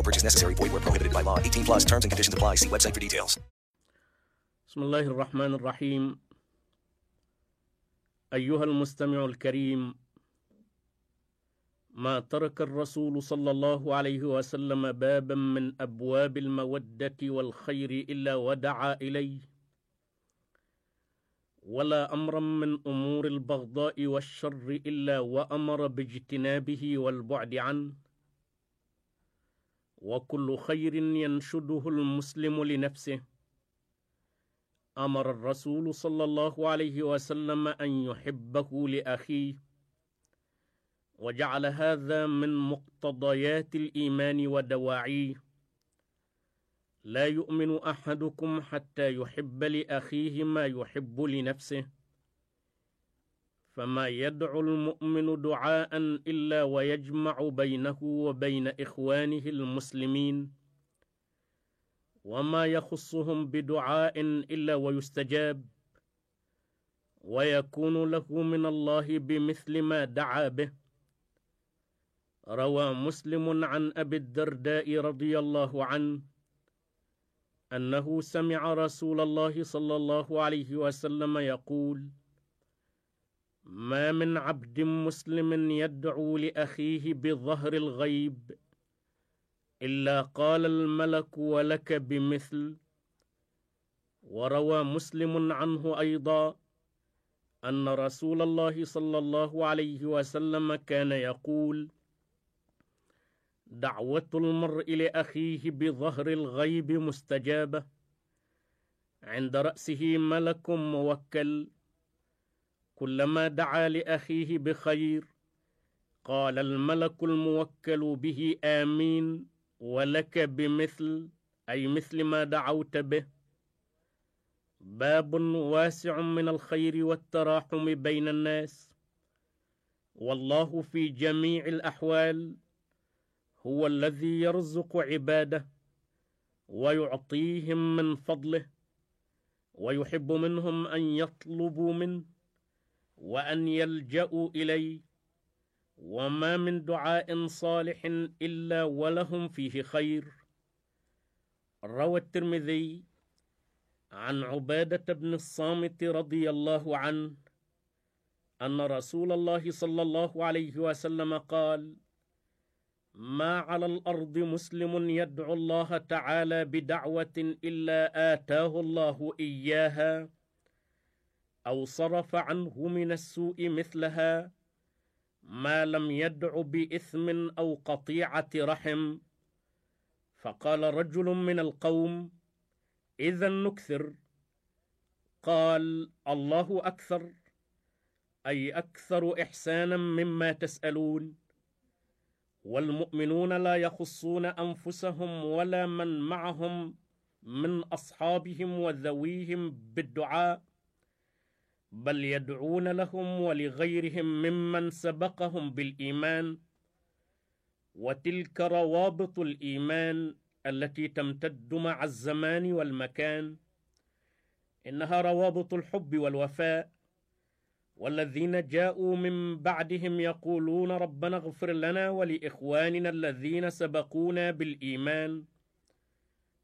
No purchase necessary. Void where prohibited by law. 18 plus terms and conditions apply. See website for details. بسم الله الرحمن الرحيم أيها المستمع الكريم ما ترك الرسول صلى الله عليه وسلم بابا من أبواب المودة والخير إلا ودعا إليه ولا أمرا من أمور البغضاء والشر إلا وأمر باجتنابه والبعد عنه وكل خير ينشده المسلم لنفسه. أمر الرسول صلى الله عليه وسلم أن يحبه لأخيه. وجعل هذا من مقتضيات الإيمان ودواعيه. لا يؤمن أحدكم حتى يحب لأخيه ما يحب لنفسه. فما يدعو المؤمن دعاء إلا ويجمع بينه وبين إخوانه المسلمين. وما يخصهم بدعاء إلا ويستجاب. ويكون له من الله بمثل ما دعا به. روى مسلم عن أبي الدرداء رضي الله عنه أنه سمع رسول الله صلى الله عليه وسلم يقول ما من عبد مسلم يدعو لأخيه بظهر الغيب إلا قال الملك ولك بمثل. وروى مسلم عنه أيضا أن رسول الله صلى الله عليه وسلم كان يقول دعوة المرء لأخيه بظهر الغيب مستجابة عند رأسه ملك موكل. كلما دعا لأخيه بخير قال الملك الموكل به آمين ولك بمثل أي مثل ما دعوت به. باب واسع من الخير والتراحم بين الناس. والله في جميع الأحوال هو الذي يرزق عباده ويعطيهم من فضله ويحب منهم أن يطلبوا منه. وأن يلجأوا اليه وما من دعاء صالح إلا ولهم فيه خير. روى الترمذي عن عبادة بن الصامت رضي الله عنه أن رسول الله صلى الله عليه وسلم قال ما على الأرض مسلم يدعو الله تعالى بدعوة إلا آتاه الله إياها أو صرف عنه من السوء مثلها ما لم يدع بإثم أو قطيعة رحم. فقال رجل من القوم إذا نكثر. قال الله أكثر أي أكثر إحسانا مما تسألون. والمؤمنون لا يخصون أنفسهم ولا من معهم من أصحابهم وذويهم بالدعاء. بل يدعون لهم ولغيرهم ممن سبقهم بالإيمان. وتلك روابط الإيمان التي تمتد مع الزمان والمكان. إنها روابط الحب والوفاء. والذين جاءوا من بعدهم يقولون ربنا اغفر لنا ولإخواننا الذين سبقونا بالإيمان.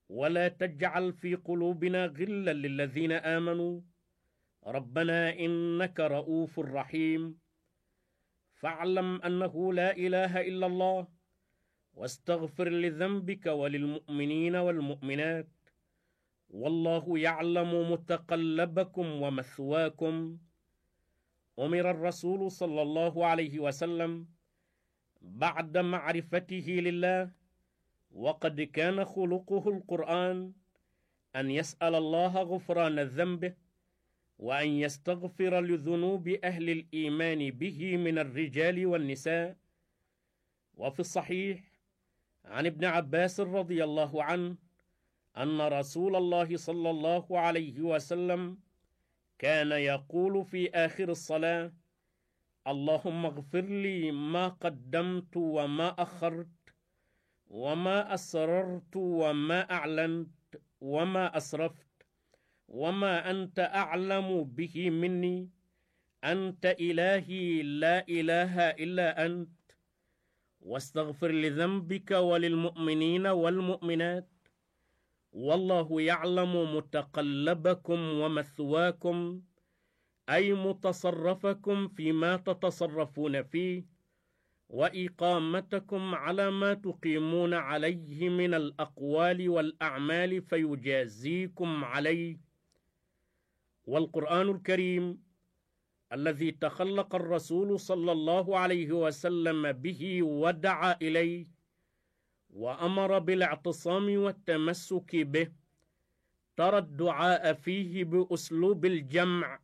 ولا تجعل في قلوبنا غلا للذين آمنوا. ربنا إنك رؤوف رحيم. فاعلم أنه لا إله إلا الله واستغفر لذنبك وللمؤمنين والمؤمنات. والله يعلم متقلبكم ومثواكم. أمر الرسول صلى الله عليه وسلم بعد معرفته لله وقد كان خلقه القرآن أن يسأل الله غفران ذنبه وأن يستغفر لذنوب أهل الإيمان به من الرجال والنساء. وفي الصحيح عن ابن عباس رضي الله عنه أن رسول الله صلى الله عليه وسلم كان يقول في آخر الصلاة اللهم اغفر لي ما قدمت وما أخرت وما أسررت وما أعلنت وما أسرفت وما انت اعلم به مني؟ انت الهي لا اله الا انت. واستغفر لذنبك وللمؤمنين والمؤمنات. والله يعلم متقلبكم ومثواكم اي متصرفكم فيما تتصرفون فيه. واقامتكم على ما تقيمون عليه من الاقوال والاعمال فيجازيكم عليه. والقرآن الكريم الذي تخلق الرسول صلى الله عليه وسلم به ودعا إليه وأمر بالاعتصام والتمسك به ترى الدعاء فيه بأسلوب الجمع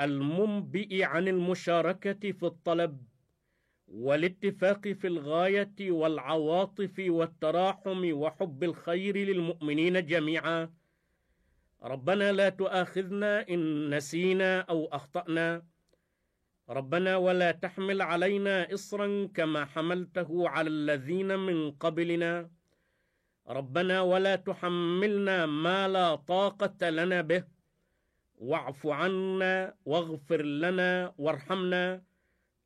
المنبئ عن المشاركة في الطلب والاتفاق في الغاية والعواطف والتراحم وحب الخير للمؤمنين جميعا. ربنا لا تؤاخذنا إن نسينا أو أخطأنا. ربنا ولا تحمل علينا اصرا كما حملته على الذين من قبلنا. ربنا ولا تحملنا ما لا طاقة لنا به. واعف عنا واغفر لنا وارحمنا.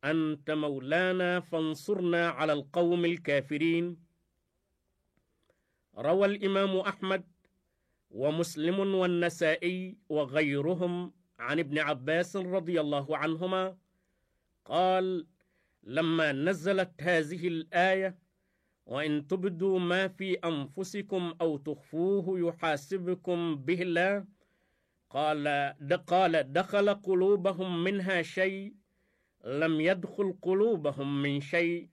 أنت مولانا فانصرنا على القوم الكافرين. روى الإمام أحمد ومسلم والنسائي وغيرهم عن ابن عباس رضي الله عنهما قال لما نزلت هذه الآية وإن تبدوا ما في أنفسكم أو تخفوه يحاسبكم به الله قال قال دخل قلوبهم منها شيء لم يدخل قلوبهم من شيء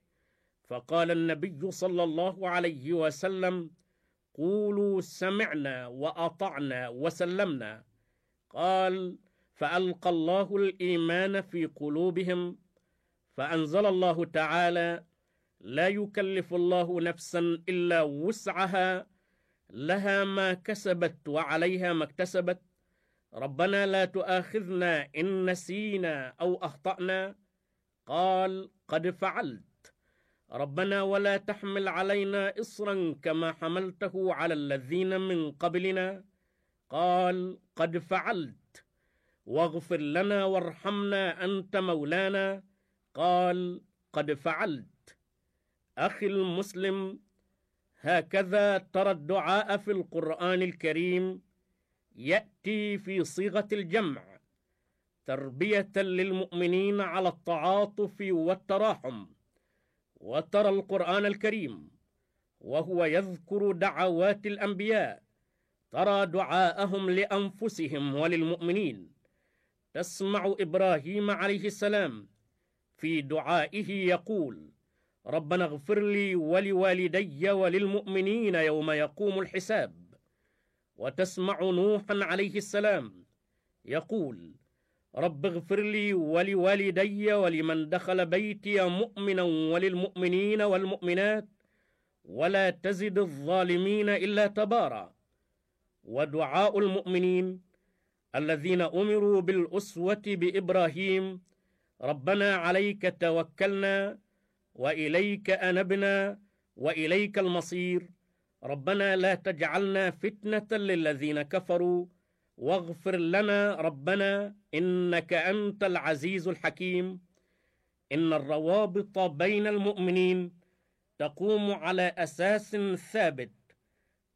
فقال النبي صلى الله عليه وسلم قولوا سمعنا وأطعنا وسلمنا. قال فألقى الله الإيمان في قلوبهم فأنزل الله تعالى لا يكلف الله نفسا إلا وسعها لها ما كسبت وعليها ما اكتسبت. ربنا لا تؤاخذنا إن نسينا أو أخطأنا. قال قد فعلت. ربنا ولا تحمل علينا اصرا كما حملته على الذين من قبلنا. قال قد فعلت. واغفر لنا وارحمنا أنت مولانا. قال قد فعلت. أخي المسلم هكذا ترى الدعاء في القرآن الكريم. يأتي في صيغة الجمع. تربية للمؤمنين على التعاطف والتراحم. وترى القرآن الكريم وهو يذكر دعوات الأنبياء ترى دعاءهم لأنفسهم وللمؤمنين. تسمع إبراهيم عليه السلام في دعائه يقول ربنا اغفر لي ولوالدي وللمؤمنين يوم يقوم الحساب وتسمع نوحا عليه السلام يقول رب اغفر لي ولوالدي ولمن دخل بيتي مؤمنا وللمؤمنين والمؤمنات ولا تزد الظالمين إلا تبارا. ودعاء المؤمنين الذين أمروا بالأسوة بإبراهيم. ربنا عليك توكلنا وإليك أنبنا وإليك المصير. ربنا لا تجعلنا فتنة للذين كفروا. واغفر لنا ربنا إنك أنت العزيز الحكيم. إن الروابط بين المؤمنين تقوم على أساس ثابت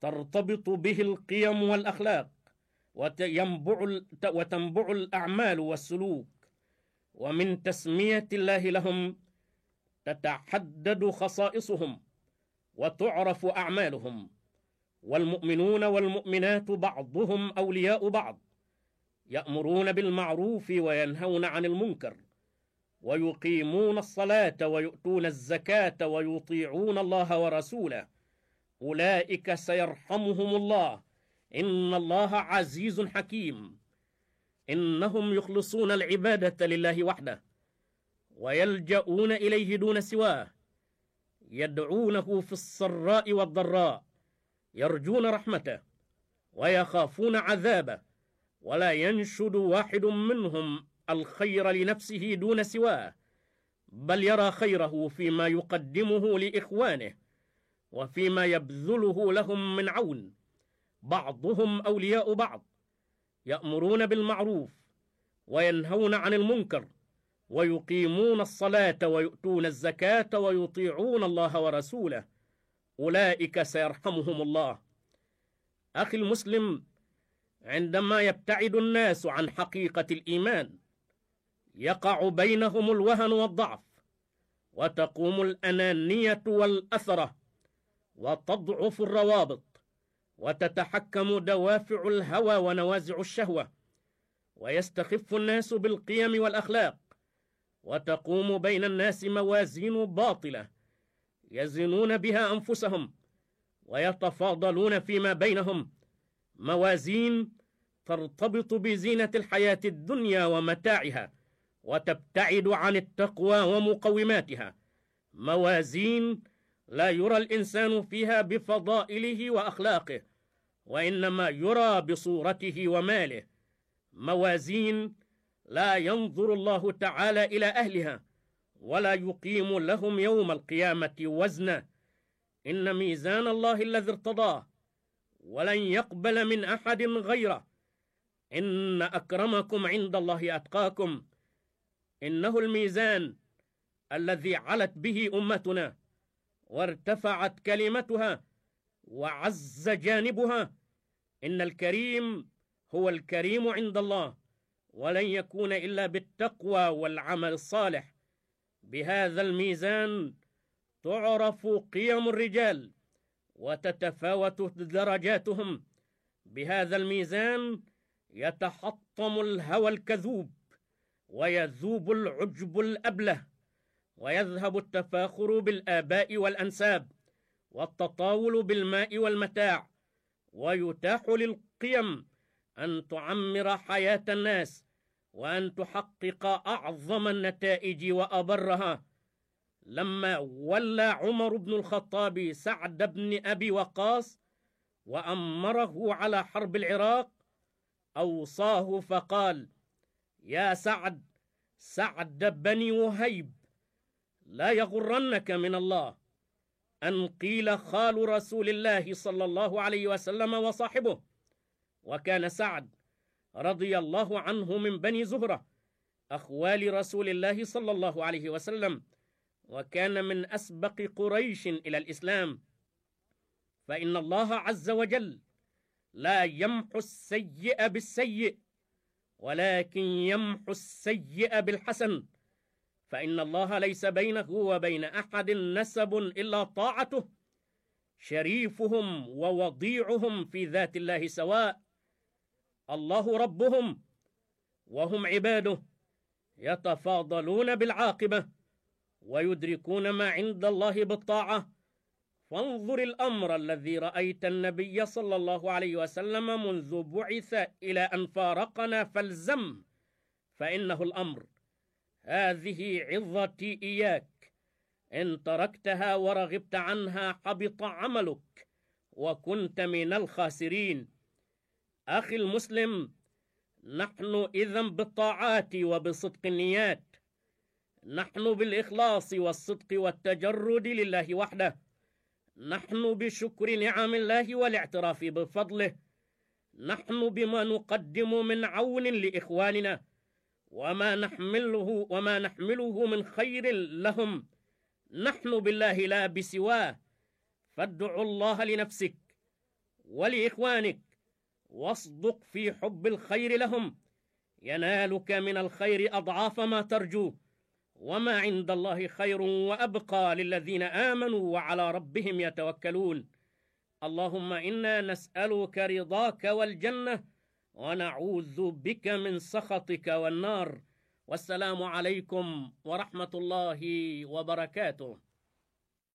ترتبط به القيم والأخلاق وتنبع الأعمال والسلوك. ومن تسمية الله لهم تتحدد خصائصهم وتعرف أعمالهم. والمؤمنون والمؤمنات بعضهم أولياء بعض يأمرون بالمعروف وينهون عن المنكر ويقيمون الصلاة ويؤتون الزكاة ويطيعون الله ورسوله. أولئك سيرحمهم الله. إن الله عزيز حكيم. إنهم يخلصون العبادة لله وحده ويلجؤون إليه دون سواه يدعونه في السراء والضراء. يرجون رحمته ويخافون عذابه ولا ينشد واحد منهم الخير لنفسه دون سواه بل يرى خيره فيما يقدمه لإخوانه وفيما يبذله لهم من عون. بعضهم أولياء بعض يأمرون بالمعروف وينهون عن المنكر ويقيمون الصلاة ويؤتون الزكاة ويطيعون الله ورسوله. أولئك سيرحمهم الله. أخي المسلم عندما يبتعد الناس عن حقيقة الإيمان يقع بينهم الوهن والضعف وتقوم الأنانية والأثرة وتضعف الروابط وتتحكم دوافع الهوى ونوازع الشهوة ويستخف الناس بالقيم والأخلاق وتقوم بين الناس موازين باطلة. يزنون بها أنفسهم ويتفاضلون فيما بينهم. موازين ترتبط بزينة الحياة الدنيا ومتاعها وتبتعد عن التقوى ومقوماتها. موازين لا يرى الإنسان فيها بفضائله وأخلاقه وإنما يرى بصورته وماله. موازين لا ينظر الله تعالى إلى أهلها ولا يقيم لهم يوم القيامة وزنا إن ميزان الله الذي ارتضاه ولن يقبل من أحد غيره. إن أكرمكم عند الله أتقاكم. إنه الميزان الذي علت به أمتنا وارتفعت كلمتها وعز جانبها. إن الكريم هو الكريم عند الله ولن يكون إلا بالتقوى والعمل الصالح. بهذا الميزان تعرف قيم الرجال وتتفاوت درجاتهم. بهذا الميزان يتحطم الهوى الكذوب ويذوب العجب الأبله ويذهب التفاخر بالآباء والأنساب والتطاول بالماء والمتاع ويتاح للقيم أن تعمر حياة الناس وأن تحقق أعظم النتائج وأبرها. لما ولى عمر بن الخطاب سعد بن أبي وقاص وأمره على حرب العراق أوصاه فقال يا سعد سعد بني وهيب لا يغرنك من الله أن قيل خال رسول الله صلى الله عليه وسلم وصاحبه وكان سعد رضي الله عنه من بني زهره أخوال رسول الله صلى الله عليه وسلم وكان من أسبق قريش إلى الإسلام. فإن الله عز وجل لا يمحو السيء بالسيء ولكن يمحو السيء بالحسن. فإن الله ليس بينه وبين أحد نسب إلا طاعته شريفهم ووضيعهم في ذات الله سواء. الله ربهم وهم عباده يتفاضلون بالعاقبة ويدركون ما عند الله بالطاعة. فانظر الأمر الذي رأيت النبي صلى الله عليه وسلم منذ بعث إلى أن فارقنا فالزم فإنه الأمر. هذه عظتي إياك. إن تركتها ورغبت عنها حبط عملك وكنت من الخاسرين. أخي المسلم نحن إذا بالطاعات وبصدق النيات. نحن بالإخلاص والصدق والتجرد لله وحده. نحن بشكر نعم الله والاعتراف بفضله. نحن بما نقدم من عون لإخواننا. وما نحمله وما نحمله من خير لهم. نحن بالله لا بسواه. فادعوا الله لنفسك ولإخوانك. واصدق في حب الخير لهم. ينالك من الخير أضعاف ما ترجو. وما عند الله خير وأبقى للذين آمنوا وعلى ربهم يتوكلون. اللهم إنا نسألك رضاك والجنة ونعوذ بك من سخطك والنار. والسلام عليكم ورحمة الله وبركاته.